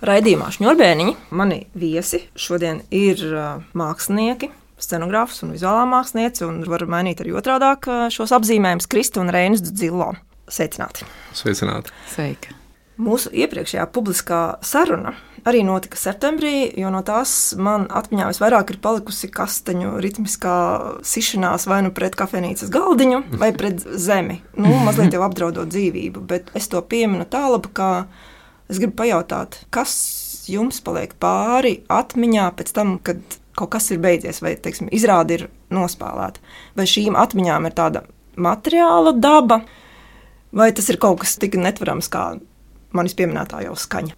Raidījumā Šņurbēniņi mani viesi šodien ir mākslinieki, scenogrāfs un vizuālā mākslinieca, un var mainīt arī otrādāk šos apzīmējumus Krista un Reinas Dzillo. Sveicināti! Sveicināti! Sveika! Mūsu iepriekšējā publiskā saruna arī notika septembrī, jo no tās man atmiņā visvairāk ir palikusi kastaņu ritmiskā sišanās vai nu pret kafejnīcas galdiņu, vai pret zemi. Nu, mazliet jau apdraudot dzīvību, bet es to pieminu tālāk, ka Es gribu pajautāt, kas jums paliek pāri atmiņā pēc tam, kad kaut kas ir beidzies, vai teiksim, izrāde ir nospēlēta. Vai šīm atmiņām ir tāda materiāla daba, vai tas ir kaut kas tik netverams kā manis pieminētā jau skaņa?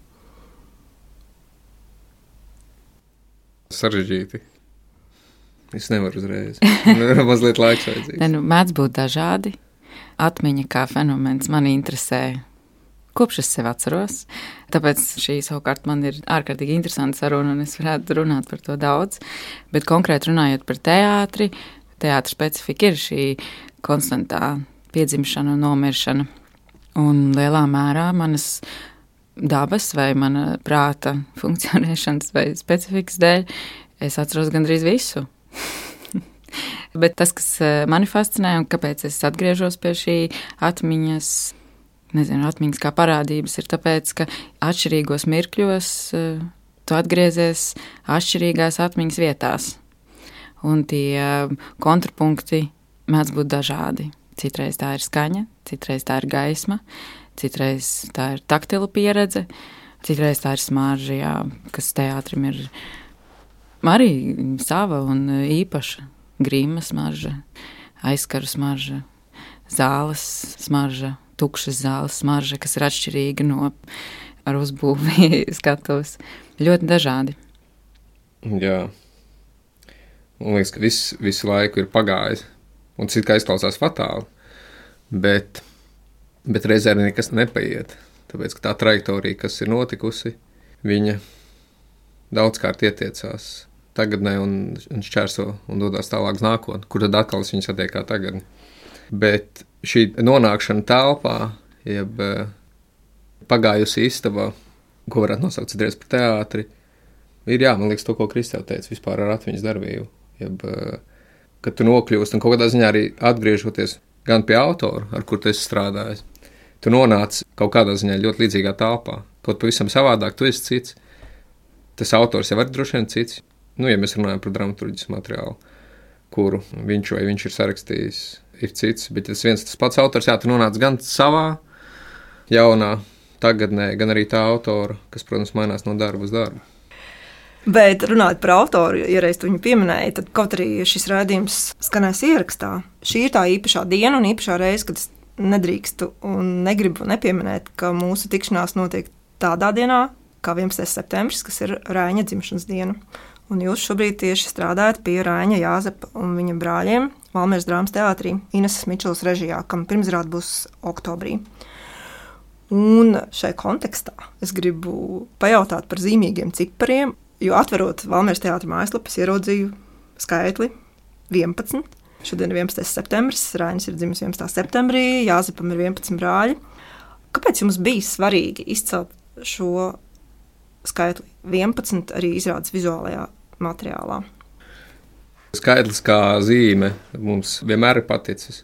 Sarežģīti. Es nevaru uzreiz. Man mazliet laiks vajadzīgs. Ne, nu, mēdz būt dažādi. Atmiņa kā fenomens man interesē kopš es sevi atceros. Tāpēc šī savukārt man ir ārkārtīgi interesanta saruna, un es varētu runāt par to daudz. Bet konkrēti runājot par teātri, teātris specifika ir šī konstantā piedzimšana un nomiršana. Un lielā mērā manas dabas vai mana prāta funkcionēšanas vai specifikas dēļ es atceros gandrīz visu. Bet tas, kas eh, mani fascinē un kāpēc es atgriežos pie šī atmiņas nezinu, atmiņas kā parādības, ir tāpēc, ka atšķirīgos mirkļos uh, tu atgriezies atšķirīgās atmiņas vietās. Un tie uh, kontrapunkti mēdz būt dažādi. Citreiz tā ir skaņa, citreiz tā ir gaisma, citreiz tā ir taktila pieredze, citreiz tā ir smarža, jā, kas teātrim ir arī sava un īpaša. Grīma smarža, aizkaru smarža, zāles smarža, tukšas zāles smarža, kas ir atšķirīga no ar uzbūvi skatuves. Ļoti dažādi. Jā. Man liekas, ka viss visu laiku ir pagājis. Un cik kā izklausās fatāli. Bet, bet reizē arī nekas nepaiet. Tāpēc tā trajektorija, kas ir notikusi, viņa daudzkārt ietiecās tagadnē un, un šķērso un dodas tālāk uz nākotni, kur tad atkal viņa satiek kā tagadnē. Bet šī nonākšana telpā, jeb eh, pagājusi istabā, ko varētu nosaukt citreiz par teātri, ir jā, man liekas, to, ko Kristēna teica vispār ar atmiņas darbību. Jeb, eh, kad tu nokļūsti un kaut kādā ziņā arī atgriežoties gan pie autora, ar kur tu esi strādājis, tu nonāc kaut kādā ziņā ļoti līdzīgā telpā. Kaut pavisam savādāk, tu esi cits. Tas autors jau ir droši vien cits. Nu, ja mēs runājam par dramaturgisku materiālu, kuru viņš vai viņš ir sarakstījis ir cits. Bet tas viens tas pats autors, jā, tu nonāc gan savā jaunā tagadnē, gan arī tā autora, kas, protams, mainās no darba uz darbu. Bet runājot par autoru, ja reiz viņu pieminēja, tad kaut arī šis rādījums skanēs ierakstā. Šī ir tā īpašā diena un īpašā reize, kad es nedrīkstu un negribu nepieminēt, ka mūsu tikšanās notiek tādā dienā, kā 11. septembris, kas ir Rāņa dzimšanas diena. Un jūs šobrīd tieši strādājat pie Rāņa Jāzepa un viņa brāļiem Valmēras drāmas teātrī Ineses Mičels režijā, kam pirmsrāde būs oktobrī. Un šai kontekstā es gribu pajautāt par zīmīgiem cipariem, jo atverot Valmēras teātra mājaslapas, ieraudzīju skaitli 11. Šodien ir 11. septembris, Rainis ir dzimis 11. septembrī, Jāzepam ir 11 brāļi. Kāpēc jums bija svarīgi izcelt šo skaitli 11 arī izrādes vizuālajā materiālā. Skaidrs kā zīme mums vienmēr ir paticis.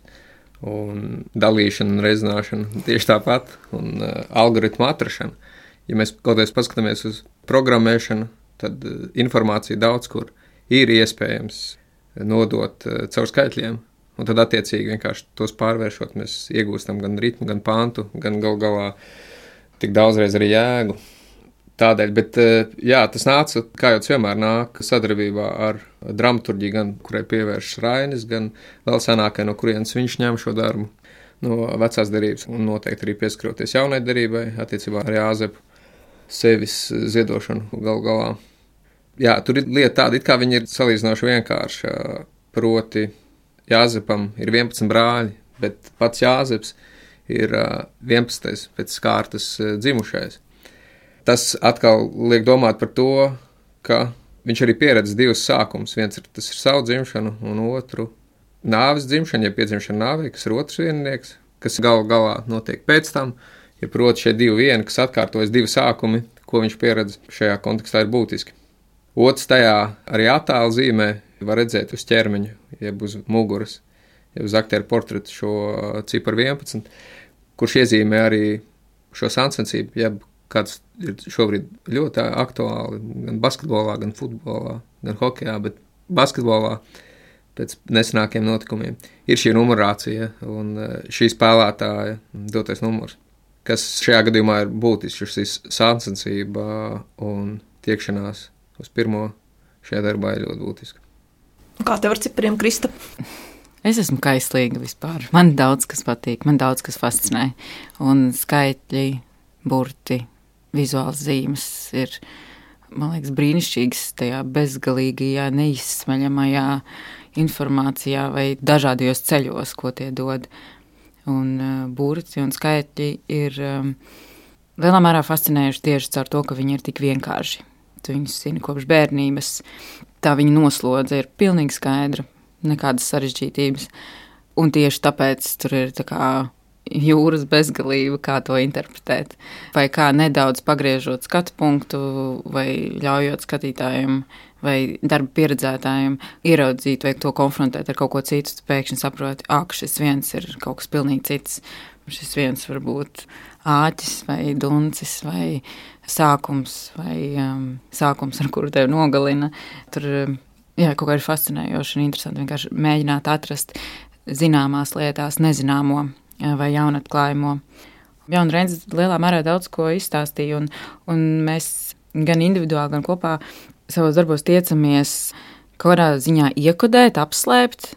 Un dalīšana un reizināšana tieši tāpat, un uh, algoritmu atrašana. Ja mēs kaut kādā paskatāmies uz programmēšanu, tad uh, informācija daudz kur ir iespējams nodot uh, caur skaitļiem. Un tad, attiecīgi, vienkārši tos pārvēršot, mēs iegūstam gan ritmu, gan pantu, gan gal galā tik daudzreiz arī jēgu. Tādēļ, bet eh, jā, tas nāca, kā jau vienmēr nāk, sadarbībā ar dramaturģiju, gan kurai pievēršas Rainis, gan vēl senākai, no kurienes viņš ņem šo darbu no vecās derības, un noteikti arī pieskaroties jaunai derībai, attiecībā ar Jāzepu sevis ziedošanu gal galā. Jā, tur ir lieta tāda, it kā viņi ir salīdzinoši vienkārši, proti Jāzepam ir 11 brāļi, bet pats Jāzeps ir 11. pēc kārtas dzimušais tas atkal liek domāt par to, ka viņš arī pieredz divus sākumus. Viens ir tas ir savu dzimšanu, un otru nāves dzimšanu, ja piedzimšana nāvē, kas ir otrs viennieks, kas gal galā notiek pēc tam. Ja proti, šie divi vieni, kas atkārtojas divi sākumi, ko viņš pieredz šajā kontekstā, ir būtiski. Otrs tajā arī attēlu zīmē var redzēt uz ķermeņa, jeb uz muguras, jeb uz aktieru portretu šo ciparu 11, kurš iezīmē arī šo sāncensību, jeb kāds ir šobrīd ļoti aktuāli gan basketbolā, gan futbolā, gan hokeja, bet basketbolā pēc nesenākiem notikumiem ir šī numurācija un šī spēlētāja dotais numurs, kas šajā gadījumā ir būtisks, šis sāncensība un tiekšanās uz pirmo šajā darbā ir ļoti būtiska. Kā tev ar cipriem, Krista? Es esmu kaislīga vispār. Man daudz kas patīk, man daudz kas fascinē. Un skaitļi, burti, vizuāls zīmes ir, man liekas, brīnišķīgas tajā bezgalīgajā, neizsmeļamajā informācijā vai dažādos ceļos, ko tie dod. Un uh, burti un skaitļi ir um, lielā mērā fascinējuši tieši caur to, ka viņi ir tik vienkārši. Tu viņus zini kopš bērnības. Tā viņa noslodze ir pilnīgi skaidra nekādas sarežģītības. Un tieši tāpēc tur ir tā kā jūras bezgalība, kā to interpretēt. Vai kā nedaudz pagriežot skatu punktu, vai ļaujot skatītājiem vai darba pieredzētājiem ieraudzīt, vai to konfrontēt ar kaut ko citu, tad pēkšņi saproti, ak, šis viens ir kaut kas pilnīgi cits. Šis viens var būt āķis vai duncis vai sākums vai um, sākums, ar kuru tevi nogalina. Tur jā, kaut kā ir fascinējoši un interesanti vienkārši mēģināt atrast zināmās lietās nezināmo vai jaunatklājumu. Jā, un Reins lielā mērā daudz ko izstāstīja, un, un mēs gan individuāli, gan kopā savos darbos tiecamies kaut kādā ziņā iekodēt, apslēpt,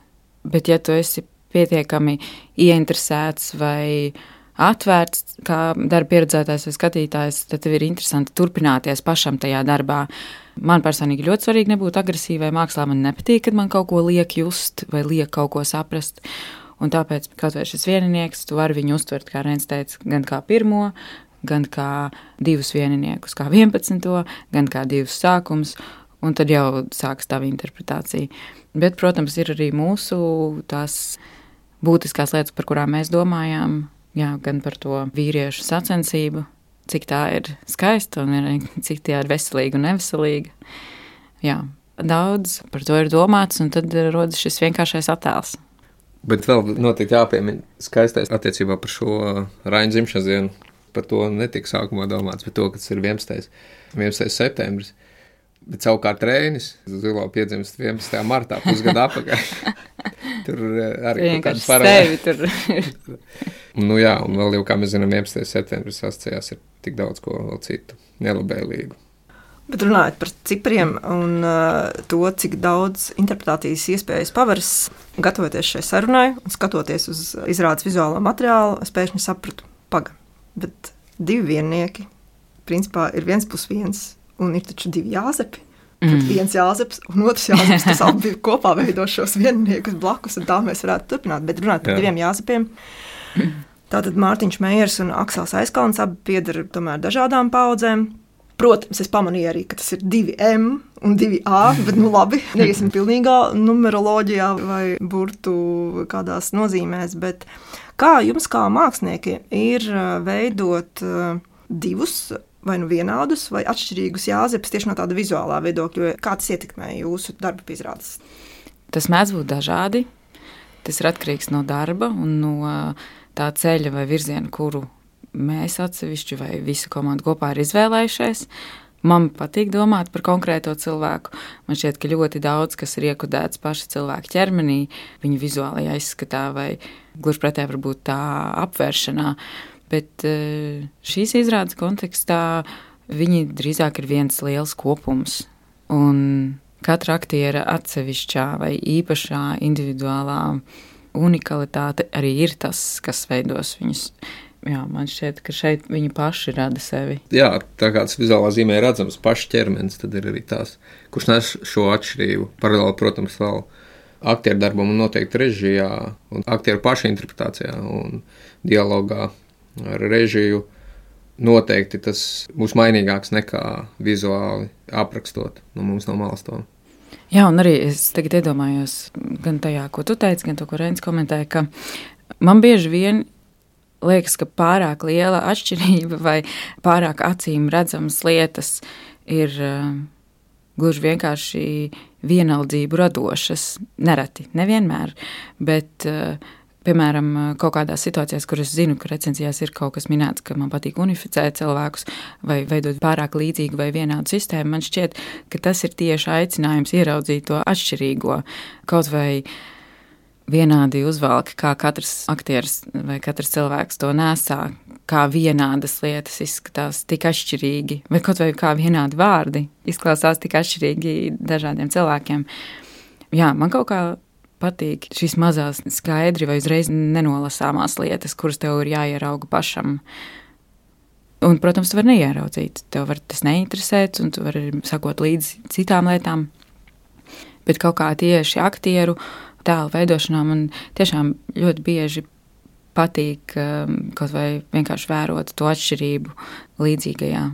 bet ja tu esi pietiekami ieinteresēts vai atvērts, kā darba pieredzētājs vai skatītājs, tad tev ir interesanti turpināties pašam tajā darbā. Man personīgi ļoti svarīgi nebūt agresīvai mākslā. Man nepatīk, kad man kaut ko liek just vai liek kaut ko saprast. Un tāpēc, kaut vai šis vieninieks, tu vari viņu uztvert, kā Rēns teica, gan kā pirmo, gan kā divus vieniniekus, kā 11, gan kā divus sākumus, un tad jau sākas tā interpretācija. Bet, protams, ir arī mūsu tās būtiskās lietas, par kurām mēs domājām, jā, gan par to vīriešu sacensību, cik tā ir skaista un ir, cik tā ir veselīga un neveselīga. Jā, daudz par to ir domāts, un tad rodas šis vienkāršais attēls. Bet vēl noteikti jāpiemina skaistais attiecībā par šo Raina dzimšanas dienu. Par to netika sākumā domāts, bet to, kas ir 11. 11. septembris. Bet savukārt Reinis zilo piedzimst 11. martā, pusgadu atpakaļ. tur arī kaut kāda paralēla. nu jā, un vēl jau, kā mēs zinām, 11. septembris asociējās ar tik daudz ko vēl citu nelabēlīgu. Bet runājot par cipriem un uh, to, cik daudz interpretācijas iespējas paveras, gatavoties šai sarunai un skatoties uz izrādes vizuālo materiālu, es pēkšņi sapratu, pagaidi. Bet divi viennieki, principā ir viens plus viens, un ir taču divi jāzepi. Mm. viens jāzeps un otrs jāzeps. Tas abi kopā veido šos vienniekus blakus, un tā mēs varētu turpināt. Bet runāt par Jā. diviem jāzepiem. Tātad Mārtiņš Meijers un Aksels Aizkalns abi pieder tomēr dažādām paudzēm. Protams, es pamanīju arī, ka tas ir 2M un 2A, bet nu labi, neiesim pilnīgā numeroloģijā vai burtu kādās nozīmēs, bet kā jums kā māksliniekiem ir veidot divus vai nu vienādus vai atšķirīgus jāzepes tieši no tāda vizuālā viedokļa, kā tas ietekmē jūsu darba izrādes? Tas mēdz būt dažādi. Tas ir atkarīgs no darba un no tā ceļa vai virziena, kuru mēs atsevišķi vai visa komanda kopā ir izvēlējušies. Man patīk domāt par konkrēto cilvēku. Man šķiet, ka ļoti daudz kas ir iekodēts paša cilvēka ķermenī, viņa vizuālajā izskatā vai gluži pretēji varbūt tā apvēršanā. Bet eh, šīs izrādes kontekstā viņi drīzāk ir viens liels kopums. Un katra aktiera atsevišķā vai īpašā individuālā unikalitāte arī ir tas, kas veidos viņus jā, man šķiet, ka šeit viņi paši rada sevi. Jā, tā kā tas vizuālā zīmē ir redzams pašs ķermenis, tad ir arī tās, kurš nes šo atšķirību. Paralēli, protams, vēl aktieru darbam un noteikti režijā un aktieru pašu interpretācijā un dialogā ar režiju. Noteikti tas būs mainīgāks nekā vizuāli aprakstot no mums no malas to. Jā, un arī es tagad iedomājos gan tajā, ko tu teici, gan to, ko Reins komentēja, ka man bieži vien liekas, ka pārāk liela atšķirība vai pārāk acīm redzamas lietas ir uh, gluži vienkārši vienaldzību radošas. Nereti, nevienmēr, bet uh, Piemēram, kaut kādās situācijās, kur es zinu, ka recenzijās ir kaut kas minēts, ka man patīk unificēt cilvēkus vai veidot pārāk līdzīgu vai vienādu sistēmu, man šķiet, ka tas ir tieši aicinājums ieraudzīt to atšķirīgo. Kaut vai vienādi uzvalki, kā katrs aktieris vai katrs cilvēks to nesā, kā vienādas lietas izskatās tik atšķirīgi, vai kaut vai kā vienādi vārdi izklausās tik atšķirīgi dažādiem cilvēkiem. Jā, man kaut kā patīk šīs mazās, skaidri vai uzreiz nenolasāmās lietas, kuras tev ir jāierauga pašam. Un, protams, tu vari neieraudzīt, tev var tas neinteresēt, un tu vari sakot līdzi citām lietām. Bet kaut kā tieši aktieru tēlu veidošanā man tiešām ļoti bieži patīk um, kaut vai vienkārši vērot to atšķirību līdzīgajā.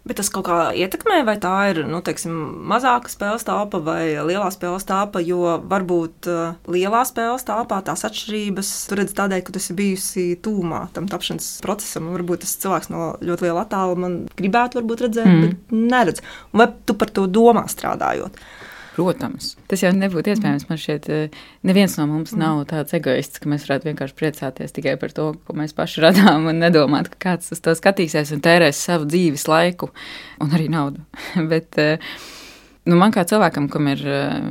Bet tas kaut kā ietekmē, vai tā ir nu, teiksim, mazāka spēles telpa vai lielā spēles telpa, jo varbūt uh, lielā spēles telpā tās atšķirības tur redz tādēļ, ka tu esi bijusi tūmā tam tapšanas procesam. Varbūt tas cilvēks no ļoti liela attāluma gribētu redzēt, mm. bet neredz. Vai tu par to domā strādājot? Protams, tas jau nebūtu iespējams. Man šķiet, eh, neviens no mums nav tāds egoists, ka mēs varētu vienkārši priecāties tikai par to, ko mēs paši radām, un nedomāt, ka kāds uz to skatīsies un tērēs savu dzīves laiku un arī naudu. Bet eh, nu, man kā cilvēkam, kam ir eh,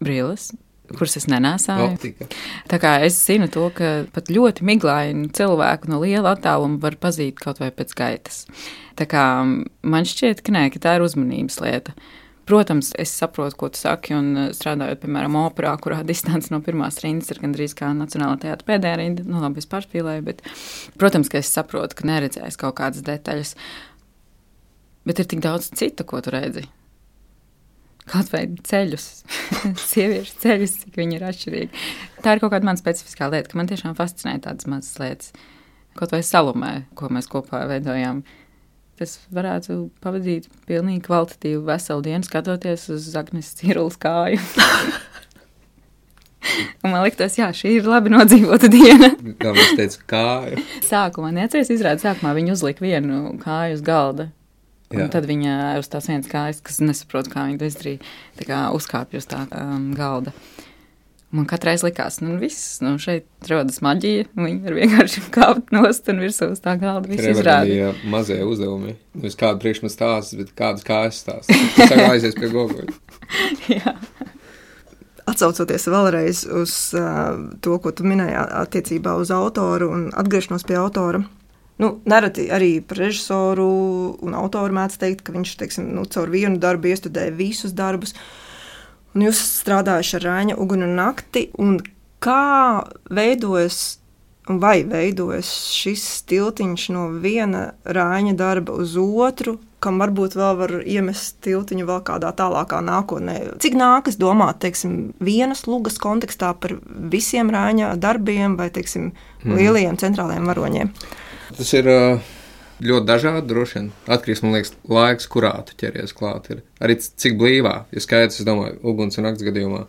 brīlis, kuras es nenēsāju. Optika. Tā kā es zinu to, ka pat ļoti miglainu cilvēku no liela attāluma var pazīt kaut vai pēc gaitas. Tā kā man šķiet, ka nē, ka tā ir uzmanības lieta. Protams, es saprotu, ko tu saki, un eh, strādājot, piemēram, operā, kurā distance no pirmās rindas ir gandrīz kā Nacionālā teātra pēdējā rinda, nu, labi, es pārspīlēju, bet, protams, ka es saprotu, ka neredzēs kaut kādas detaļas, bet ir tik daudz cita, ko tu redzi. Kaut vai ceļus, sieviešu ceļus, cik viņi ir atšķirīgi. Tā ir kaut kāda man specifiskā lieta, ka man tiešām fascinē tādas mazas lietas. Kaut vai salumē, ko mēs kopā veidojām es varētu pavadīt pilnīgi kvalitatīvu veselu dienu, skatoties uz Zagnes Cirulas kāju. Un man liekas, jā, šī ir labi nodzīvota diena. Kā viņš teica, kāju. Sākumā neatceries, izrādās, sākumā viņa uzlika vienu kāju uz galda. Un jā. tad viņa uz tās vienas kājas, kas nesaprot, kā viņa to izdarīja, tā kā uzkāpja uz tā um, galda. Uh, Man katreiz likās, nu, viss, nu, šeit rodas maģija. Viņi var vienkārši kāpt nost un virsū uz tā galda. Viss izrādīja. Mazie uzdevumi. Nevis kādu priekšmetu stāstu, bet kādas kājas stāstu. Tas aizies pie gogoļa. Jā. Atcaucoties vēlreiz uz uh, to, ko tu minēji attiecībā uz autoru un atgriešanos pie autora. Nu, nereti arī par režisoru un autoru mēdz teikt, ka viņš teiksim, nu, caur vienu darbu iestudēja visus darbus. Uh, Un jūs strādājat ar Rāņa uguni un nakti. Un kā veidojas un vai veidojas šis tiltiņš no viena Rāņa darba uz otru, kam varbūt vēl var iemest tiltiņu vēl kādā tālākā nākotnē. Cik nākas domāt, teiksim, vienas lugas kontekstā par visiem Rāņa darbiem vai, teiksim, mm. lielajiem centrālajiem varoņiem? Tas ir uh ļoti dažādi. Droši vien atkarīgs no laiks, kurā tu ķeries klāt. Ir. Arī cik blīvā, ja skaidrs, es domāju, uguns un nakts gadījumā.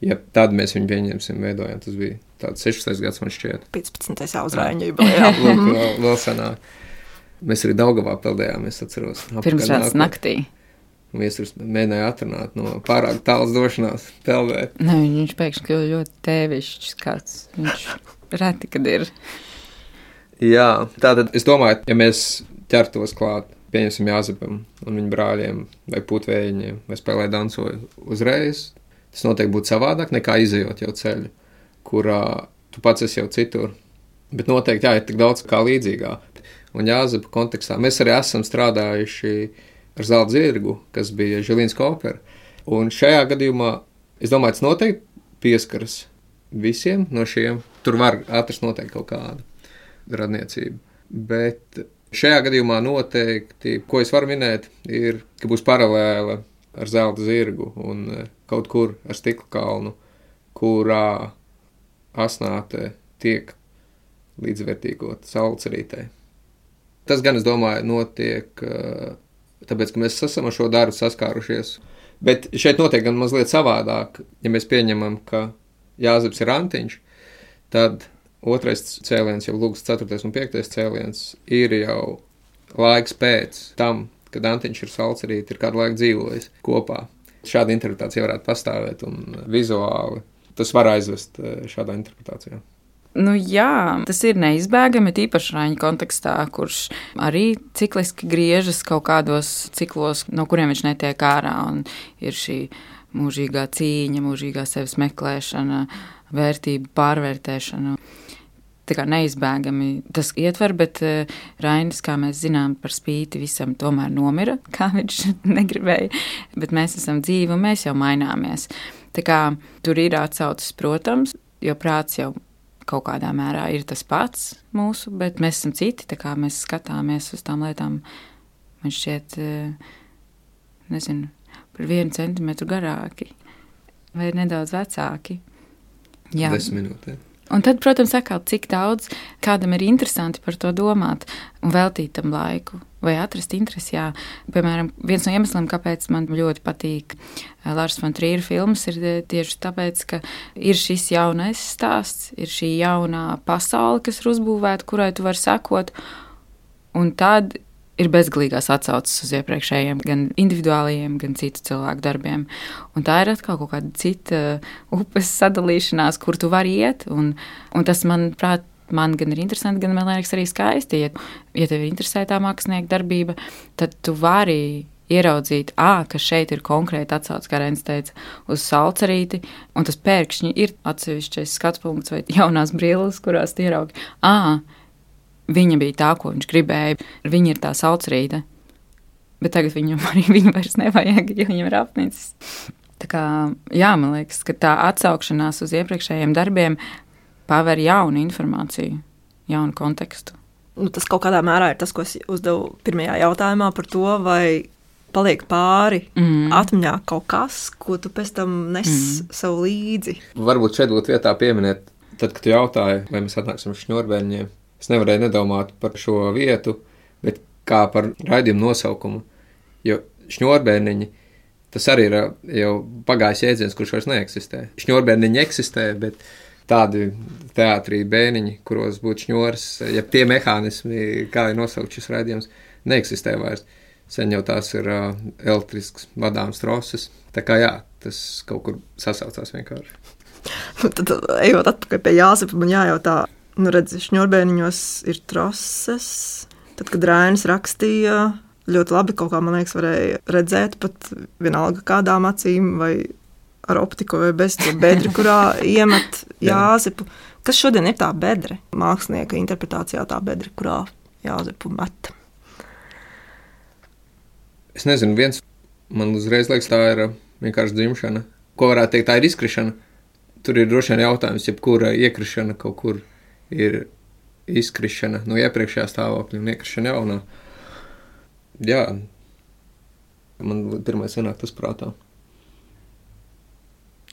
Ja tad mēs viņu pieņemsim, veidojam. Tas bija tāds 16. gads, man šķiet. 15. uzrāņa jubilejā. Lūk, vēl, vēl senāk. Mēs arī Daugavā peldējām, es atceros. Pirms rāds naktī. Viesurs mēģināja atrunāt no pārāk tālas došanās, peldēt. Ne, viņš pēkšņi kļuva ļoti tēvišķis kāds. Viņš reti, kad ir. Jā, tātad es domāju, ja mēs ķertos klāt, pieņemsim Jāzepam un viņa brāļiem vai putvējiņiem, vai spēlē dansoju uzreiz, tas noteikti būtu savādāk nekā izējot jau ceļu, kurā tu pats esi jau citur. Bet noteikti jā, ir tik daudz kā līdzīgā. Un Jāzepa kontekstā mēs arī esam strādājuši ar zelta zirgu, kas bija Žilīns Koper. Un šajā gadījumā es domāju, tas noteikti pieskaras visiem no šiem. Tur var atrast noteikti kaut kādu radniecību. Bet šajā gadījumā noteikti, ko es varu minēt, ir, ka būs paralēla ar zelta zirgu un e, kaut kur ar stikla kalnu, kurā asnāte tiek līdzvērtīgot saules Tas gan, es domāju, notiek e, tāpēc, ka mēs esam ar šo darbu saskārušies. Bet šeit notiek gan mazliet savādāk. Ja mēs pieņemam, ka Jāzeps ir antiņš, tad otrais cēliens, jau lūgts ceturtais un piektais cēliens, ir jau laiks pēc tam, kad Antiņš ir salcerīti, ir kādu laiku dzīvojis kopā. Šāda interpretācija varētu pastāvēt un vizuāli tas var aizvest eh, šādā interpretācijā. Nu, jā, tas ir neizbēgami, tīpaši Raņa kontekstā, kurš arī cikliski griežas kaut kādos ciklos, no kuriem viņš netiek ārā. Ir šī mūžīgā cīņa, mūžīgā sevis meklēšana, vērtību pārvērtēšana. Tā neizbēgami tas ietver, bet uh, Rainis, kā mēs zinām, par spīti visam, tomēr nomira, kā viņš negribēja. Bet mēs esam dzīvi un mēs jau maināmies. Tā kā tur ir atsaucis, protams, jo prāts jau kaut kādā mērā ir tas pats mūsu, bet mēs esam citi. Kā mēs skatāmies uz tām lietām, man šķiet, eh, nezinu, par vienu centimetru garāki vai nedaudz vecāki. Jā, desmit minūtes. Un tad, protams, atkal, cik daudz kādam ir interesanti par to domāt un veltīt tam laiku, vai atrast interesi. Jā. Piemēram, viens no iemesliem, kāpēc man ļoti patīk eh, Lārs von Trīra filmas, ir eh, tieši tāpēc, ka ir šis jaunais stāsts, ir šī jaunā pasaule, kas ir uzbūvēta, kurai tu vari sekot. Un tad ir bezgalīgās atsauces uz iepriekšējiem, gan individuālajiem, gan citu cilvēku darbiem. Un tā ir atkal kaut kāda cita upes sadalīšanās, kur tu vari iet. Un, un tas, manuprāt, man gan ir interesanti, gan man liekas arī skaisti. Ja, ja tev interesē tā mākslinieka darbība, tad tu vari ieraudzīt, à, ka šeit ir konkrēti atsauce, kā Rens teica, uz salcerīti, un tas pēkšņi ir atsevišķais skatu punkts vai jaunās brilles, kurās ieraugi, à, Viņa bija tā, ko viņš gribēja. Viņa ir tā saucrīta. Bet tagad viņam arī viņa vairs nevajag, jo viņam ir apnicis. Tā kā, jā, man liekas, ka tā atsaukšanās uz iepriekšējiem darbiem paver jaunu informāciju, jaunu kontekstu. Nu, tas kaut kādā mērā ir tas, ko es uzdevu pirmajā jautājumā par to, vai paliek pāri mm. atmiņā kaut kas, ko tu pēc tam nes mm. sev līdzi. Varbūt šeit būtu vietā pieminēt, tad, kad tu jautāji, vai mēs atnāksim uz šņurbēņiem, Es nevarēju nedomāt par šo vietu, bet kā par raidījumu nosaukumu. Jo šņurbēniņi tas arī ir jau pagājis jēdziens, kurš vairs neeksistē. Šņurbēniņi eksistē, bet tādi teātrī bēniņi, kuros būtu šņūrs, ja tie mehānismi, kā ir nosaukt šis raidījums, neeksistē vairs. Sen jau tās ir uh, elektrisks vadāms troses. Tā kā jā, tas kaut kur sasaucās vienkārši. Nu, tad, ejot atpakaļ pie Jāzepa, man jājautā, Nu, redz, šņurbēniņos ir troses. Tad, kad Rainis rakstīja, ļoti labi kaut kā, man liekas, varēja redzēt pat vienalga kādām acīm vai ar optiku vai bez to bedri, kurā iemet jāzipu. Kas šodien ir tā bedre? Mākslinieka interpretācijā tā bedre, kurā jāzipu met. Es nezinu, viens man uzreiz liekas, tā ir vienkārši dzimšana. Ko varētu teikt, tā ir izkrišana. Tur ir droši vien jautājums, jebkura iekrišana kaut kur ir izkrišana no iepriekšējā stāvokļa un iekrišana jaunā. Jā, man pirmais sanāk tas prātā.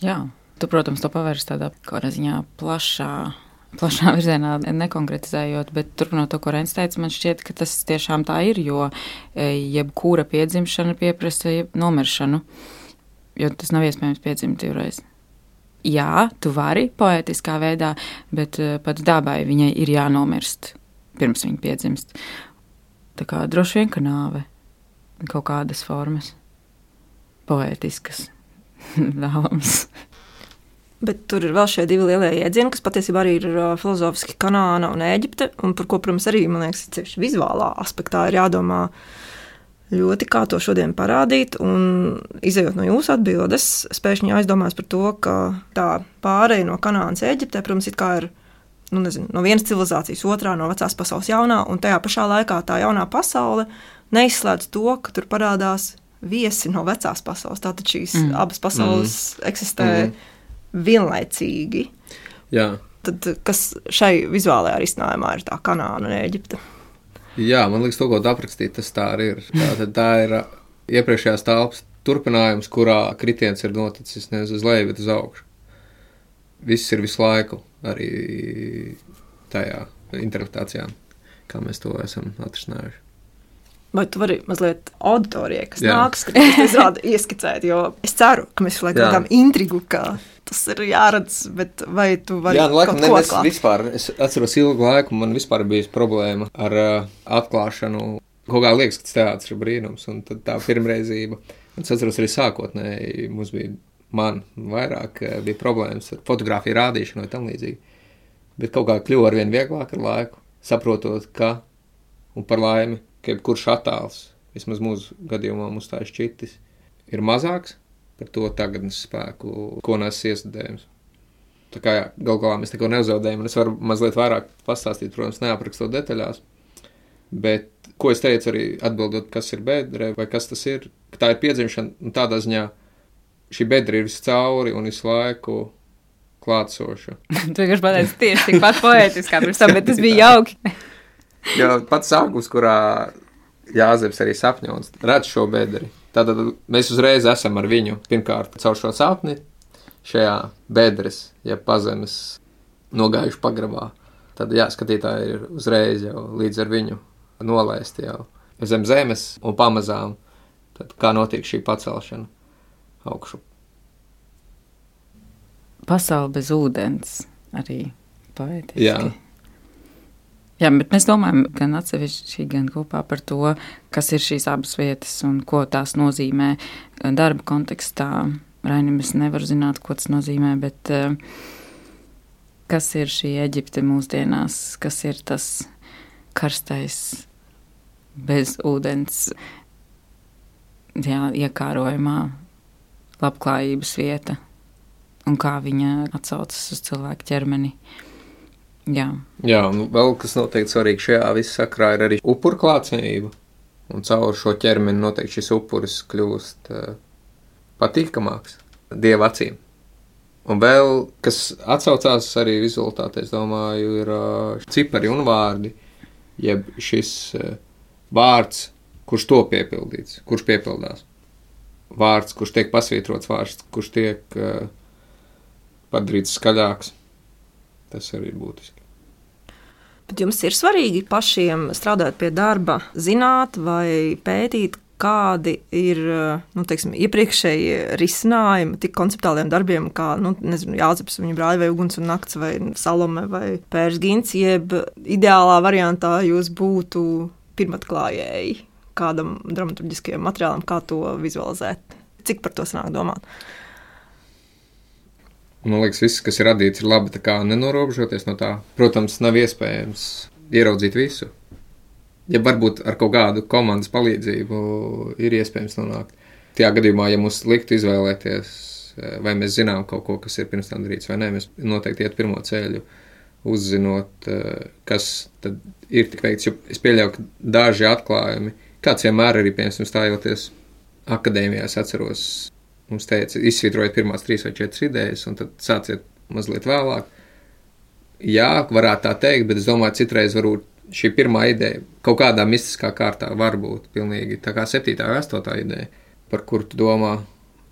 Jā, tu, protams, to pavērsi tādā kādā ziņā plašā. Plašā virzienā nekonkretizējot, bet turpinot to, ko Rens teica, man šķiet, ka tas tiešām tā ir. Jo e, jebkura piedzimšana pieprasa nomiršanu, jo tas nav iespējams piedzimt divreiz jā, tu vari poētiskā veidā, bet uh, pats dabai viņai ir jānomirst pirms viņa piedzimst. Tā kā droši vien ka nāve kaut kādas formas, poētiskas, vēlams. Bet tur ir vēl šie divi lielie jēdzieni, kas patiesībā arī ir uh, filozofiski Kanāna un Eģipte, un par ko, protams, arī, man liekas, tieši vizuālā aspektā ir jādomā uh, ļoti kā to šodien parādīt. Un, izējot no jūsu atbildes, es pēkšņi aizdomājos par to, ka tā pārēja no Kanānas Eģiptē, protams, ir nu, nezinu, no vienas civilizācijas otrā, no vecās pasaules jaunā, un tajā pašā laikā tā jaunā pasaule neizslēdz to, ka tur parādās viesi no vecās pasaules. Tātad šīs mm. abas pasaules mm. eksistē mm. vienlaicīgi. Jā. Tad, kas šai vizuālajā risinājumā ir tā Kanāna un Eģipte? Jā, man liekas, to, ko aprakstīt, tas tā arī ir. Tā, tā ir uh, iepriekšējās telpas turpinājums, kurā kritiens ir noticis nevis uz leju, bet uz augšu. Viss ir visu laiku arī tajā interpretācijā, kā mēs to esam atrisinājuši. Vai tu vari mazliet auditorijai, kas Jā. nāks, kad izrāda ieskicēt, jo es ceru, ka mēs laikam kādām intrigu, kā tas ir jāredz, bet vai tu vari Jā, nu, laikam, ne, es vispār, es atceros ilgu laiku, man vispār bija problēma ar uh, atklāšanu. Kaut kā liekas, ka tas teātris ir brīnums, un tā pirmreizība. Es atceros arī sākotnēji, mums bija man vairāk bija problēmas ar fotografiju rādīšanu vai tam līdzīgi. Bet kaut kā kļuva ar vien vieglāk ar laiku, saprotot, ka, un par laimi, ka jebkurš attēls, vismaz mūsu gadījumā mums tā šķitis, ir mazāks par to tagadnes spēku, ko nes iestādējums. Tā kā galu galā mēs neko nezaudējam, un es varu mazliet vairāk pastāstīt, protams, neaprakstot detaļās. Bet, ko es teicu arī atbildot, kas ir bedre vai kas tas ir, ka tā ir piedzimšana, un tādā ziņā šī bedre ir viscauri un visu laiku klātsoša. Tu vienkārši pateici tieši tikpat poētiski kā pirms tam, bet tas bija jauki. Jo pats sākums, kurā Jāzeps arī sapņots, redz šo bedri. Tātad mēs uzreiz esam ar viņu pirmkārt caur šo sapni šajā bedres, ja pazemes nogājuši pagrabā. Tad, jā, skatītāji ir uzreiz jau līdz ar viņu nolaisti jau zem zemes un pamazām. Tad kā notiek šī pacelšana augšu? Pasaule bez ūdens arī poētiski. Jā. Jā, bet mēs domājam gan atsevišķi, gan kopā par to, kas ir šīs abas vietas un ko tās nozīmē darba kontekstā. Rainim es nevaru zināt, ko tas nozīmē, bet uh, kas ir šī Eģipte mūsdienās, kas ir tas karstais, bez ūdens, jā, iekārojumā, labklājības vieta un kā viņa atsaucas uz cilvēku ķermeni. Jā. Jā, un vēl kas noteikti svarīgi šajā visā sakrā ir arī upuru klātsamība. Un caur šo ķermeni noteikti šis upuris kļūst uh, patīkamāks dieva acīm. Un vēl, kas atsaucās arī rezultātā, es domāju, ir uh, cipari un vārdi, jeb šis uh, vārds, kurš to piepildīts, kurš piepildās. Vārds, kurš tiek pasvītrots, vārds, kurš tiek uh, padarīts skaļāks. Tas arī ir būtiski. Bet jums ir svarīgi pašiem strādāt pie darba, zināt vai pētīt, kādi ir nu, teiksim, iepriekšēji risinājumi tik konceptuāliem darbiem, kā nu, Jāzeps, viņa brāļa, vai Uguns un Nakts, vai Salome, vai Pērs Gins, jeb ideālā variantā jūs būtu pirmatklājēji kādam dramaturgiskajam materiālam, kā to vizualizēt. Cik par to sanāk domāt? Man liekas, viss, kas ir radīts, ir labi. Tā kā nenorobežoties no tā, protams, nav iespējams ieraudzīt visu. Ja varbūt ar kaut kādu komandas palīdzību ir iespējams nonākt. Tajā gadījumā, ja mums liktu izvēlēties, vai mēs zinām kaut ko, kas ir pirms tam darīts, vai nē, mēs noteikti iet pirmo ceļu, uzzinot, kas tad ir tik veikts. Jo es pieļauju, ka daži atklājumi, kāds vienmēr arī, piemēram, stājoties akadēmijā, es atceros, mums teica, izsvītrojiet pirmās trīs vai četras idejas, un tad sāciet mazliet vēlāk. Jā, varētu tā teikt, bet es domāju, citreiz varbūt šī pirmā ideja kaut kādā mistiskā kārtā var būt pilnīgi tā kā septītā vai astotā ideja, par kuru tu domā.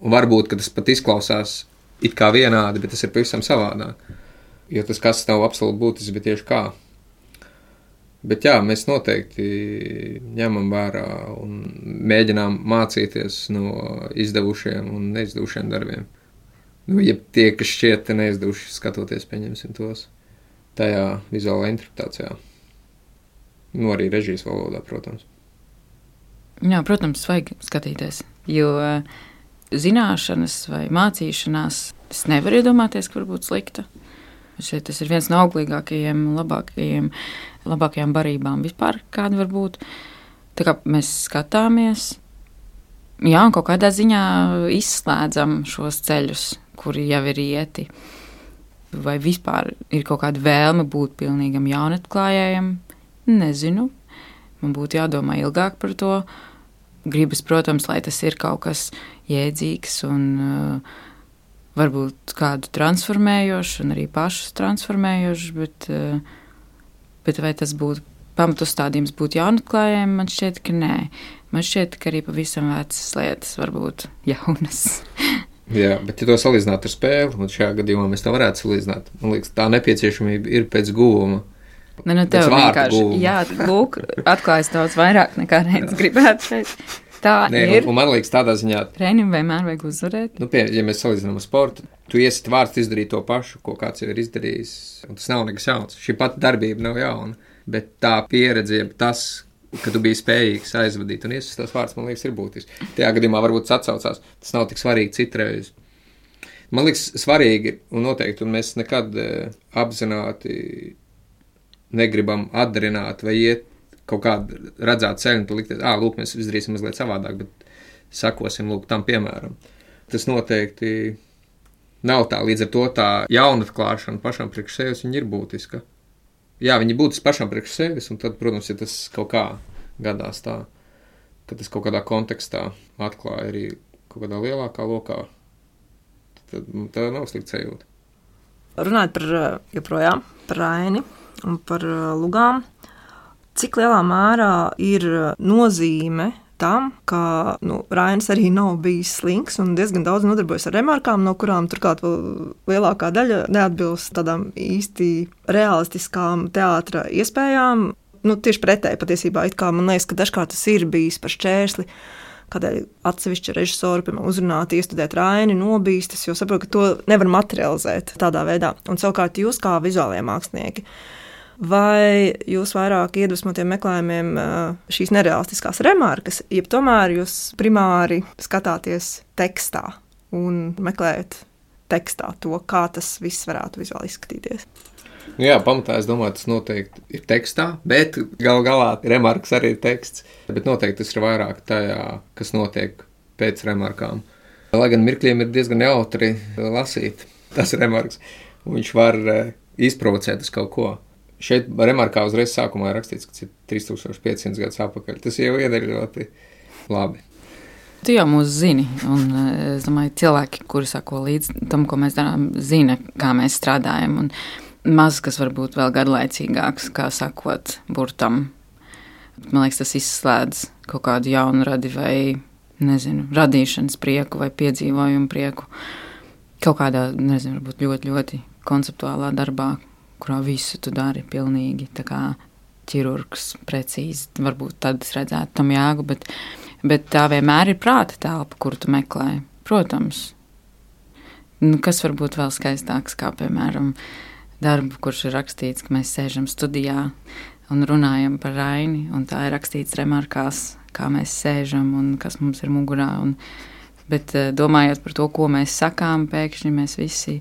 Un varbūt, tas pat izklausās it kā vienādi, bet tas ir pavisam savādāk. Jo tas kas nav absolūti būtisks, bet tieši kā. Bet jā, mēs noteikti ņemam vērā un mēģinām mācīties no izdevušiem un neizdevušiem darbiem. Nu, ja tie, kas šķiet neizdevuši, skatoties, pieņemsim tos tajā vizuālajā interpretācijā. Nu, arī režijas valodā, protams. Jā, protams, vajag skatīties. Jo zināšanas vai mācīšanās, es nevaru iedomāties, ka var būt slikta. Šeit tas ir viens no auglīgākajiem, labākajiem, labākajām barībām vispār, kāda var būt. Tā kā mēs skatāmies, jā, un kaut kādā ziņā izslēdzam šos ceļus, kuri jau ir ieti. Vai vispār ir kaut kāda vēlme būt pilnīgam jaunatklājējam, Nezinu. Man būtu jādomā ilgāk par to. Gribas, protams, lai tas ir kaut kas jēdzīgs un uh, varbūt kādu transformējošu, un arī pašus transformējošu, bet, uh, bet vai tas būtu pamatustādījums būt jaunatklājējiem, man šķiet, ka nē. Man šķiet, ka arī pavisam vecas lietas var būt jaunas. Jā, bet, ja to salīdzināt ar spēli, tad šajā gadījumā mēs to varētu salīdzināt. Man liekas, tā nepieciešamība ir pēc guvuma. Ne, nu, tev vienkārši, jā, lūk, atklājas daudz vairāk nekā reizes gribētu šeit. Tā Nē, ir. Un, man liekas, tādā ziņā, Treniņam vienmēr vajag uzvarēt. nu, pie, ja mēs salīdzinām ar sportu, Tu iesi vārds izdarīt to pašu, ko kāds jau ir izdarījis. Tas nav nekas jauns. Šī pati darbība nav jauna, bet tā pieredze, tas, ka tu biji spējīgs aizvadīt un iesaistīt tos vārdus, man liekas, ir būtiski. Tajā gadījumā varbūt tas atsaucās. Tas nav tik svarīgi citreiz. Man liekas, svarīgi un noteikti, un mēs nekad uh, apzināti negribam atdarināt vai iet kaut kādu redzētu ceļu, un likt, ah, lūk, mēs izdarīsim mazliet savādāk, bet sakosim lūk tam piemēram. Tas noteikti nav tā, līdz ar to tā jaunatklāšana pašam priekš sevis ir būtiska. Jā, viņi būtu pašam priekš sevis, un tad, protams, ja tas kaut kā gadās tā, ka tas kaut kādā kontekstā atklāja arī kaut kādā lielākā lokā, tad tā nav slikta sajūta. Runājot par joprojām par Raini un par lugām, cik lielā mērā ir nozīme tam, ka nu, Rainis arī nav bijis slings un diezgan daudz nodarbojas ar remarkām, no kurām turklāt lielākā daļa neatbilst tādām īsti realistiskām teātra iespējām. Nu, tieši pretēji patiesībā, man liekas, ka dažkārt tas ir bijis par šķērsli. Kādēļ atsevišķi režisori, piemēram, uzrunāt, iestudēt raini, nobīstas, jo saprotu, ka to nevar materializēt tādā veidā. Un savukārt jūs, kā vizuālie mākslinieki, vai jūs vairāk iedvesmotiem meklējumiem šīs nereālistiskās remarkas, jeb tomēr jūs primāri skatāties tekstā un meklējat tekstā to, kā tas viss varētu vizuāli izskatīties. Nu jā, pamatā es domāju, tas noteikti ir tekstā, bet gal galā remarks arī ir teksts. Bet noteikti tas ir vairāk tajā, kas notiek pēc remarkām. Lai gan mirkļiem ir diezgan jautri lasīt tas remarks, viņš var izprovocēt uz kaut ko. Šeit remarkā uzreiz sākumā ir rakstīts, ka tas ir 3500 gadus atpakaļ. Tas jau iedara ļoti labi. Tu jau mūs zini, un es domāju, cilvēki, kuri sako līdzi tam, ko mēs darām, zina, kā mēs strādājam. Un maz kas var būt vēl garlaicīgāks, kā sakot, burtam. Man liekas, tas izslēdz kaut kādu jaunu radi vai, nezinu, radīšanas prieku vai piedzīvojumu prieku. Kaut kādā, nezinu, varbūt ļoti, ļoti konceptuālā darbā, kurā visu tu dari pilnīgi tā kā ķirurgs, precīzi. Varbūt tad es redzētu tam jēgu, bet, bet tā vienmēr ir prāta telpa, kuru tu meklē. Protams, nu, kas var būt vēl skaistāks, kā piemēram darbu, kurš ir rakstīts, ka mēs sēžam studijā un runājam par Raini, un tā ir rakstīts remarkās, kā mēs sēžam un kas mums ir mugurā. Un, bet eh, domājot par to, ko mēs sakām, pēkšņi mēs visi,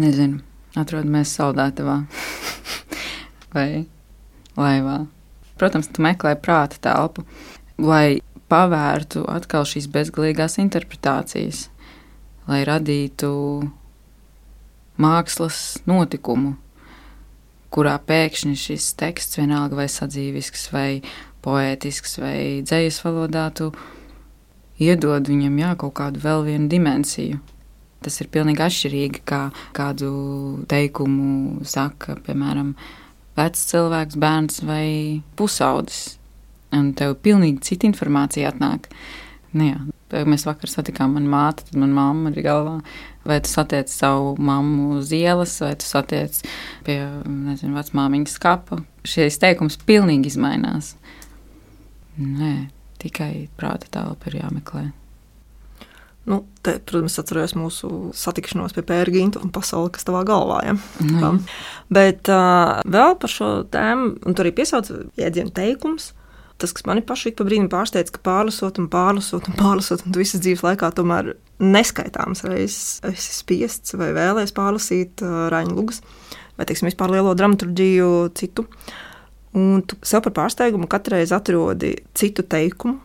nezinu, atrodamies saldētavā vai laivā. Protams, tu meklē prāta telpu, lai pavērtu atkal šīs bezgalīgās interpretācijas, lai radītu mākslas notikumu, kurā pēkšņi šis teksts, vienalga vai sadzīvisks, vai poētisks, vai dzīslis valodā, tu iedod viņam jā, kaut kādu vēl vienu dimensiju. Tas ir pilnīgi atšķirīgi, kā kādu teikumu saka, piemēram, vecs cilvēks, bērns vai pusaudis. Un tev pilnīgi cita informācija atnāk. Nu, jā, mēs vakar satikām manu māti, tad manā mamma ir galvā. Vai tu satiec savu mammu uz ielas, vai tu satiec pie nezinu, vecmāmiņas skapa. Šis teikums pilnīgi izmainās. Nē, tikai prāta telpa ir jāmeklē. Nu, te, protams, atceros mūsu satikšanos pie pērģīna un pasauli, kas tavā galvā ir. Ja? Mm. Bet uh, vēl par šo tēmu, un tur arī piesauc jēdzienu teikums. Tas, kas manī pašai pa brīdim pārsteidz, ka pārlasot un pārlasot un pārlasot, un tu visas dzīves laikā tomēr neskaitāms reizes esi spiests vai vēlējies pārlasīt uh, Raņa Lugas vai, teiksim, vispār lielo dramaturģiju citu. Un tu sev par pārsteigumu katru reizi atrodi citu teikumu,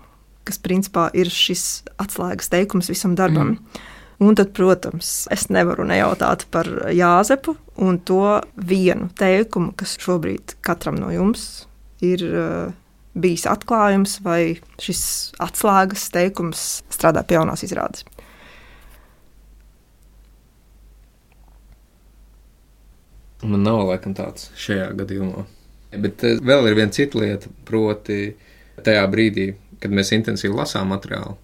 kas principā ir šis atslēgas teikums visam darbam. Mm. Un tad, protams, es nevaru nejautāt par Jāzepu un to vienu teikumu, kas šobrīd katram no jums ir uh, bijis atklājums, vai šis atslēgas teikums strādā pie jaunās izrādes. Man nav laikam tāds šajā gadījumā. Bet uh, vēl ir viena cita lieta, proti, tajā brīdī, kad mēs intensīvi lasām materiālu,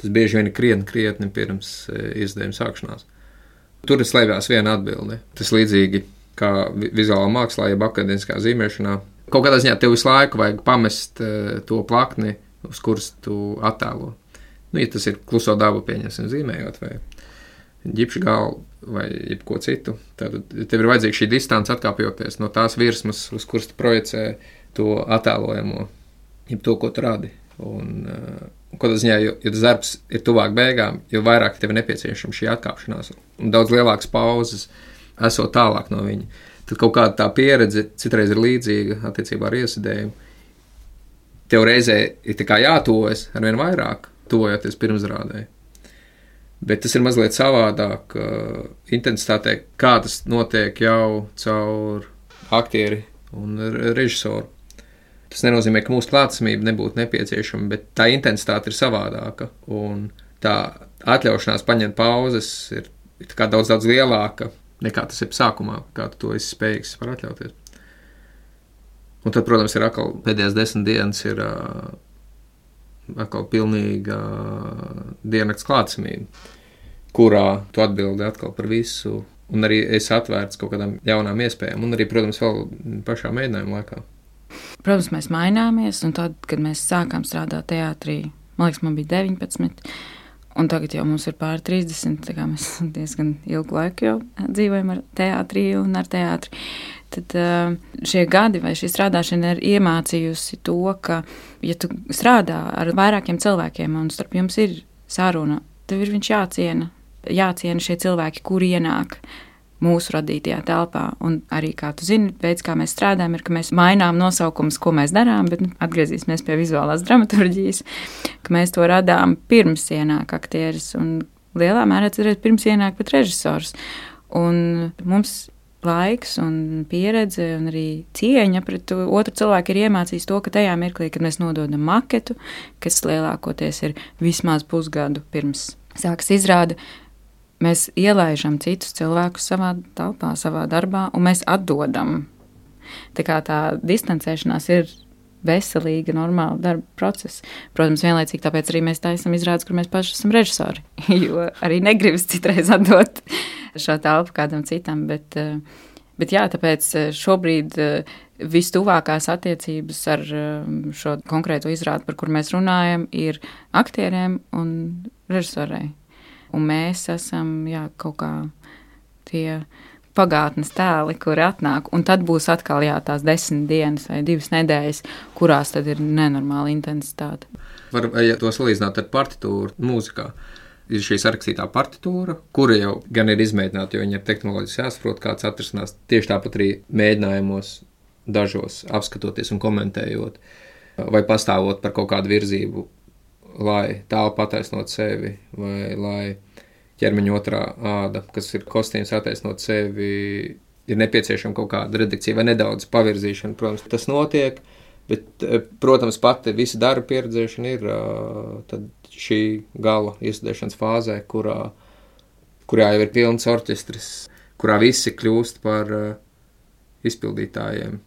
tas bieži vien ir krietni, krietni pirms e, izdevuma sākšanās. Tur slēpjas viena atbilde. Tas līdzīgi kā vizuālā mākslā, jeb akadēmiskā zīmēšanā. Kaut kādā ziņā tev visu laiku vajag pamest e, to plakni, uz kuras tu attēlo. Nu, ja tas ir kluso dabu, pieņemsim, zīmējot, vai, ģipšu galvu vai jebko citu. Tad tev ir vajadzīga šī distance atkāpjoties no tās virsmas, uz kuras tu projicē to attēlojamo, jeb to, ko tu radi. Un, uh, Kādā ziņā, jo, jo darbs ir tuvāk beigām, jo vairāk tev ir nepieciešama šī atkāpšanās un daudz lielākas pauzes, esot tālāk no viņa. Tad kaut kāda tā pieredze citreiz ir līdzīga attiecībā ar iesaistījumu. Tev reizē ir jātuvojas ar vien vairāk, tuvojoties pirmsrādē. Bet tas ir mazliet savādāk uh, intensitātē, kā tas notiek jau caur aktieri un režisoru. Tas nenozīmē, ka mūsu klātsamība nebūtu nepieciešama, bet tā intensitāte ir savādāka. Un tā atļaušanās paņemt pauzes ir, ir daudz, daudz lielāka nekā tas ir sākumā, kā tu to esi spējīgs var atļauties. Un tad, protams, ir atkal pēdējās desmit dienas, ir atkal pilnīga diennakts klātsamība, kurā tu atbildi atkal par visu. Un arī es atvērts kaut kādām jaunām iespējām, un arī, protams, vēl pašā mēģinājuma laikā. Protams, mēs maināmies, un tad, kad mēs sākām strādāt teātrī, man liekas, man bija 19. Un tagad jau mums ir pār 30. Mēs diezgan ilgu laiku jau dzīvojam ar teātrī un ar teātri. Tad šie gadi vai šī strādāšana ir iemācījusi to, ka, ja tu strādā ar vairākiem cilvēkiem un starp jums ir saruna, tev ir viņš jāciena. Jāciena šie cilvēki, kuri ienāk mūsu radītajā telpā. Un arī, kā tu zini, veids, kā mēs strādājam, ir, ka mēs mainām nosaukumus, ko mēs darām, bet nu, atgriezīsimies pie vizuālās dramaturgijas, ka mēs to radām pirms ienāk aktieris un lielā mērā ir pirms ienāk pat režisors. Un mums laiks un pieredze un arī cieņa pret otru cilvēku ir iemācījis to, ka tajā mirklī, kad mēs nododam maketu, kas lielākoties ir vismaz pusgadu pirms sākas izrāde, Mēs ielaidām citus cilvēkus savā telpā, savā darbā, un mēs atdodam. Tā kā tā distancēšanās ir veselīga, normāla darba procesa. Protams, vienlaicīgi tāpēc arī mēs taisām izrādes, kur mēs paši esam režisori. Jo arī negribas citreiz atdot šo telpu kādam citam. Bet, eh, bet jā, tāpēc eh, šobrīd eh, vistuvākās attiecības ar šo konkrēto izrādi, par kur mēs runājam, ir aktieriem un režisorei un mēs esam jā, kaut kā tie pagātnes tēli, kuri atnāk, un tad būs atkal jā, tās desmit dienas vai divas nedēļas, kurās tad ir nenormāla intensitāte. Var ja to salīdzināt ar partitūru mūzikā. Ir šī sarakstītā partitūra, kura jau gan ir izmēģināta, jo viņa ir tehnoloģiski jāsaprot, kāds atrisinās. Tieši tāpat arī mēģinājumos, dažos apskatoties un komentējot, vai pastāvot par kaut kādu virzību, lai tālu pataisnot sevi, vai lai ķermeņa otrā āda, kas ir kostīms, attaisnot sevi, ir nepieciešama kaut kāda redakcija vai nedaudz pavirzīšana. Protams, tas notiek, bet, eh, protams, pati visa darba pieredzēšana ir šī gala iestudēšanas fāzē, kurā, kurā jau ir pilns orķestris, kurā visi kļūst par izpildītājiem.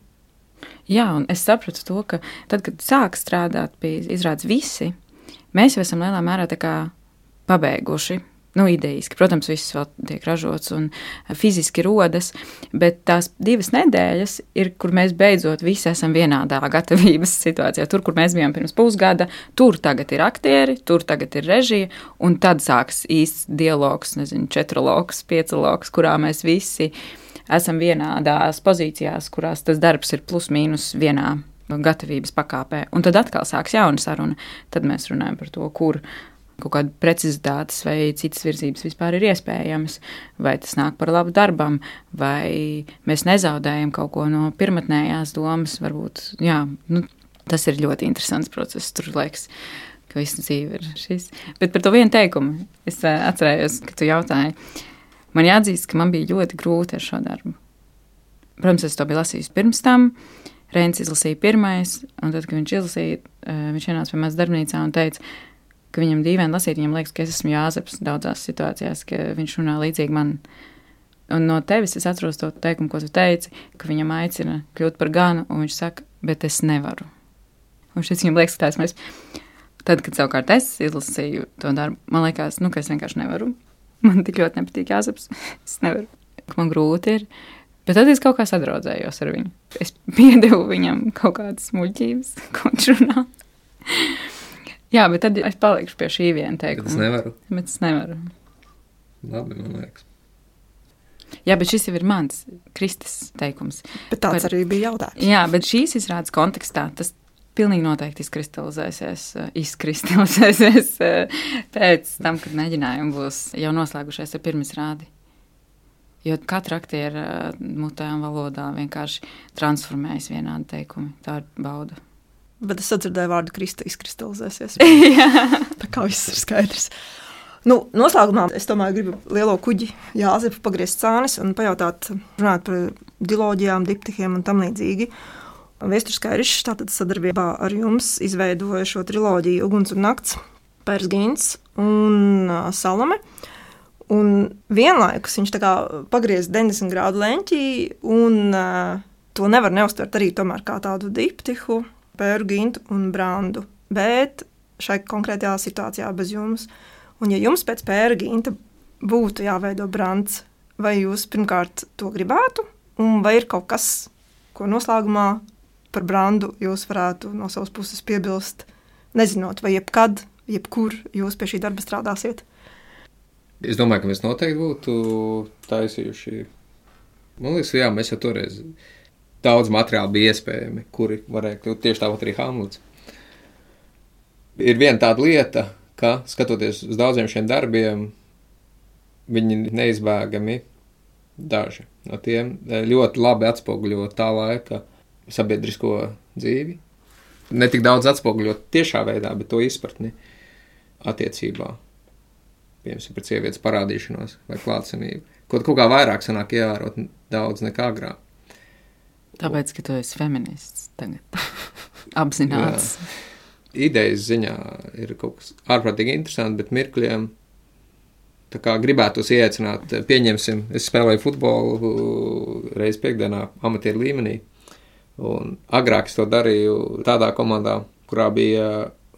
Jā, un es sapratu to, ka tad, kad sāk strādāt pie izrādes visi, Mēs jau esam lielā mērā pabeiguši nu, idejiski. Protams, viss vēl tiek ražots un fiziski rodas, bet tās divas nedēļas ir, kur mēs beidzot visi esam vienādā gatavības situācijā. Tur, kur mēs bijām pirms pusgada, tur tagad ir aktieri, tur tagad ir režija, un tad sāks īsts dialogs, nezinu, četrloks, piecloks, kurā mēs visi esam vienādās pozīcijās, kurās tas darbs ir plus mīnus vienā gatavības pakāpē. Un tad atkal sāks jauna saruna. Tad mēs runājam par to, kur kaut kāda precizitātes vai citas virzības vispār ir iespējamas, vai tas nāk par labu darbam, vai mēs nezaudējam kaut ko no pirmotnējās domas. Varbūt, jā, nu, tas ir ļoti interesants process. Tur liekas, ka visa dzīve ir šis. Bet par to vienu teikumu es eh, atcerējos, ka tu jautāji. Man jāatzīst, ka man bija ļoti grūti ar šo darbu. Protams, es to biju lasījis pirms tam. Uh, Reins izlasīja pirmais, un tad, kad viņš izlasīja, eh, viņš ienāca pie manas darbnīcā un teica, ka viņam dīvaini lasīt, viņam liekas, ka es esmu Jāzeps daudzās situācijās, ka viņš runā līdzīgi man. Un no tevis es atceros to teikumu, ko tu teici, ka viņam aicina kļūt par ganu, un viņš saka, bet es nevaru. Un šis viņam liekas, ka tas Tad, kad savukārt es izlasīju to darbu, man liekas, nu, ka es vienkārši nevaru. Man tik ļoti nepatīk jāsaps. es nevaru. Man grūti ir. Bet tad es kaut kā sadraudzējos ar viņu. Es piedevu viņam kaut kādas muļķības, ko viņš runā. Jā, bet tad es palikšu pie šī viena teikuma. Es nevaru. Bet es nevaru. labi, man liekas. Jā, bet šis jau ir mans Kristus teikums. Bet tāds Par- arī bija jautājums. Jā, bet šīs izrādes kontekstā tas pilnīgi noteikti izkristalizēsies, eh, izkristalizēsies eh, pēc tam, kad mēģinājumi būs jau noslēgušies ar pirmizrādi. Jo katra aktiera eh, mutē un valodā vienkārši transformējas vienādi teikumi. Tā ir bauda. Bet es sadzirdēju vārdu Krista izkristalizēsies. Tā kā viss ir skaidrs. Nu, noslēgumā es tomēr gribu lielo kuģi Jāzepu pagriezt cānis un pajautāt, runāt par diloģijām, diptihiem un tam līdzīgi. Vēstures Kairišs tātad sadarbībā ar jums izveidoja šo triloģiju Uguns un Nakts, Pērs Gīns un uh, Salome. Un vienlaikus viņš pagriez 90 grādu leņķī, un uh, to nevar neuztvert arī kā tādu diptihu, pēru gintu un brandu. Bet šai konkrētajā situācijā bez jums. Un ja jums pēc pēra ginta būtu jāveido brands, vai jūs pirmkārt to gribētu, un vai ir kaut kas, ko noslēgumā par brandu jūs varētu no savas puses piebilst, nezinot, vai jebkad, jebkur jūs pie šī darba strādāsiet? Es domāju, ka mēs noteikti būtu taisījuši. Man liekas, jā, mēs jau toreiz daudz materiālu bija iespējami, kuri varēja kļūt tieši tāpat arī Hamlets. Ir viena tāda lieta, ka skatoties uz daudziem šiem darbiem, viņi neizbēgami daži no tiem ļoti labi atspoguļo tā laika sabiedrisko dzīvi. Ne tik daudz atspoguļot tiešā veidā, bet to izpratni attiecībā piemēram, pret sievietes parādīšanos vai klātsamību. Kaut, kaut kā vairāk sanāk ievērot daudz nekā agrāk. Tāpēc, ka tu esi feminists tagad. Apzināts. Idejas ziņā ir kaut kas ārprātīgi interesants, bet mirkļiem tā kā gribētos ieaicināt, pieņemsim, es spēlēju futbolu reiz piekdienā amatieru līmenī, un agrāk es to darīju tādā komandā, kurā bija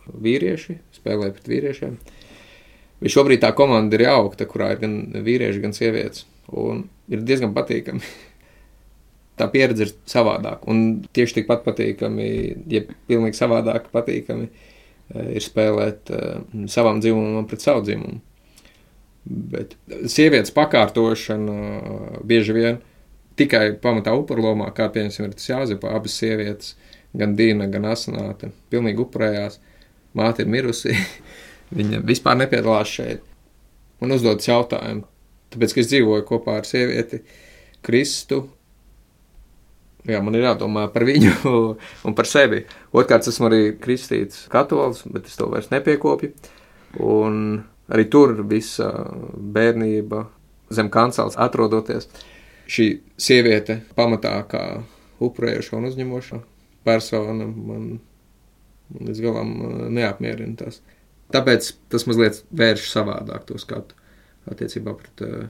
vīrieši, spēlēju pret vīriešiem. Bet šobrīd tā komanda ir jaukta, kurā ir gan vīrieši, gan sievietes. Un ir diezgan patīkami. Tā pieredze ir savādāka. Un tieši tikpat patīkami, ja pilnīgi savādāk patīkami, eh, ir spēlēt eh, savam dzimumam pret savu dzimumu. Bet sievietes pakārtošana eh, bieži vien tikai pamatā upurlomā, kā piemēram ir tas jāzepa, abas sievietes, gan Dīna, gan Asnāte, pilnīgi upurējās. Māte ir mirusi. Viņa vispār nepiedalās šeit. Man uzdodas jautājumu, tāpēc, ka es dzīvoju kopā ar sievieti Kristu. Jā, man ir jādomā par viņu un par sevi. Otrkārt, esmu arī kristīts katolis, bet es to vairs nepiekopju. Un arī tur visa bērnība zem kancels atrodoties. Šī sieviete pamatā kā upurējoša un uzņemoša persona man, man līdz galam uh, neapmierina tas. Tāpēc tas mazliet vērš savādāk to skatu attiecībā pret, uh,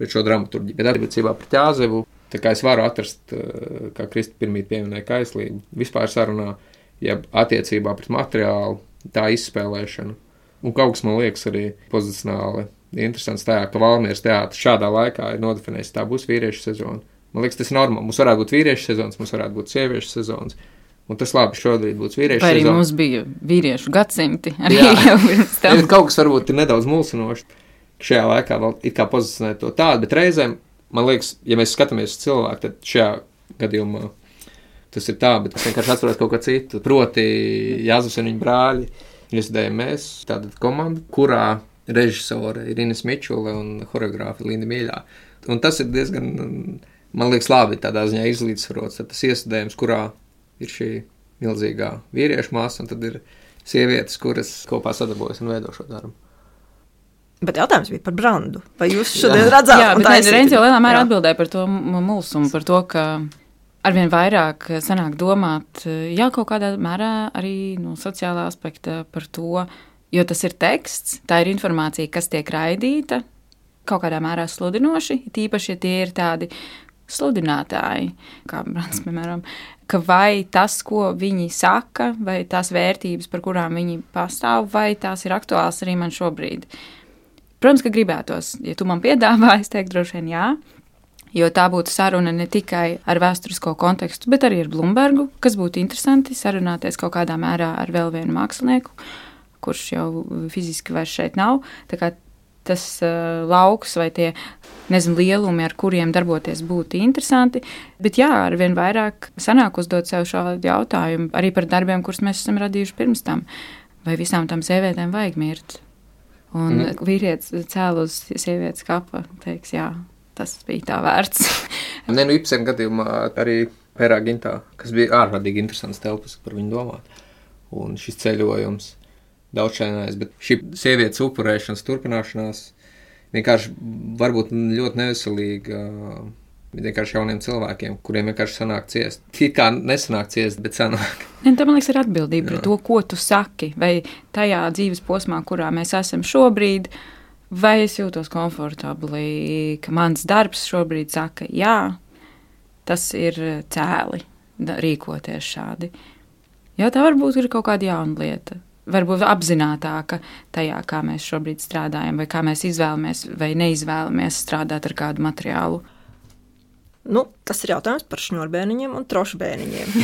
pret šo dramaturģiju. Bet attiecībā pret Jāzevu, tā kā es varu atrast, uh, kā Kristi pirmīt pieminēja kaislību, vispār sarunā, ja attiecībā pret materiālu, tā izspēlēšanu. Un kaut kas man liekas arī pozicionāli interesants tajā, ka Valmieras teātris šādā laikā ir nodefinējis, tā būs vīriešu sezona. Man liekas, tas ir normāli. Mums varētu būt vīriešu sezonas, mums varētu būt sieviešu sezonas. Un tas labi, šodien būs vīriešu Vai arī sezona. mums bija vīriešu gadsimti Jā. jau pirms tam. kaut kas varbūt ir nedaudz mulsinošs. Šajā laikā vēl it kā pozicionēt to tādu, bet reizēm, man liekas, ja mēs skatāmies uz cilvēku, tad šajā gadījumā tas ir tā, bet es vienkārši atceros kaut ko citu. Proti, Jāzus un viņa brāļi. Iesdējām mēs tādu komandu, kurā režisore ir Ines Mičula un choreogrāfa Linda Mīļā. Un tas ir diezgan, man liekas, labi tādā ziņā izlīdzsvarots. Tad tas iesdējums, kurā ir šī milzīgā vīriešu māsa, un tad ir sievietes, kuras kopā sadarbojas un veido šo darbu. Bet jautājums bija par brandu. Vai jūs šodien redzat, Jā, bet taisīt? Reņģis jau lielā mērā Jā. atbildēja par to mulsumu, par to, ka arvien vairāk sanāk domāt, jā, kaut kādā mērā arī no sociālā aspekta par to, jo tas ir teksts, tā ir informācija, kas tiek raidīta, kaut kādā mērā sludinoši, tīpaši, ja tie ir tādi sludinātāji, kā Brants, piemēram, ka vai tas, ko viņi saka, vai tās vērtības, par kurām viņi pastāv, vai tās ir aktuāls arī man šobrīd. Protams, ka gribētos, ja tu man piedāvā, es teiktu, droši vien jā. Jo tā būtu saruna ne tikai ar vēsturisko kontekstu, bet arī ar Blūmbergu, kas būtu interesanti sarunāties kaut kādā mērā ar vēl vienu mākslinieku, kurš jau fiziski vairs šeit nav. Tas uh, lauks vai tie nezinu, lielumi, ar kuriem darboties būtu interesanti. Bet jā, ar vien vairāk sanāk uzdot sev šādu jautājumu arī par darbiem, kurus mēs esam radījuši pirms tam. Vai visām tam sievietēm vajag mirt? Un mm. vīrietis cēl uz sievietes kapa, teiks, jā, tas bija tā vērts. Nē, nu, Ipsena gadījumā arī Pērā Gintā, kas bija ārkārtīgi interesants telpas par viņu domāt. Un šis ceļojums daudzšķainājās, bet šī sievietes upurēšanas turpināšanās vienkārši varbūt ļoti neveselīga. Vienkārši jauniem cilvēkiem, kuriem vienkārši sanāk ciest. It kā nesanāk ciest, bet sanāk. Ne, tā, man liekas, ir atbildība par to, ko tu saki. Vai tajā dzīves posmā, kurā mēs esam šobrīd, vai es jūtos komfortabli, ka mans darbs šobrīd saka, jā, tas ir cēli rīkoties šādi. Jā, tā varbūt ir kaut kāda jauna lieta varbūt apzinātāka tajā, kā mēs šobrīd strādājam, vai kā mēs izvēlamies vai neizvēlamies strādāt ar kādu materiālu. Nu, tas ir jautājums par šņurbēniņiem un trošbēniņiem.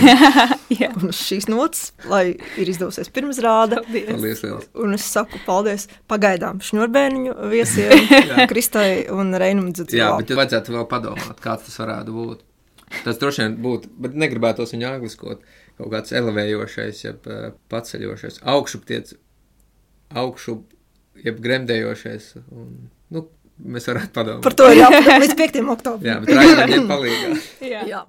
un šīs nots, lai ir izdevusies pirms rāda. Paldies, liels. un es saku paldies pagaidām šņurbēniņu viesiem, Kristai un Reinam Dzitsvā. Jā, bet vajadzētu vēl padomāt, kāds tas varētu būt. Tas droši vien būtu, bet negribētos viņu angliskot. Uh, kaut kāds elevējošais, jeb eh, paceļošais, augšupiet, augšu, jeb gremdējošais. Un, nu, mēs varētu padomāt. Par to ir jāpadomā līdz 5. oktobrim. Jā, bet raidījumiem palīdzēt. Jā. Jā.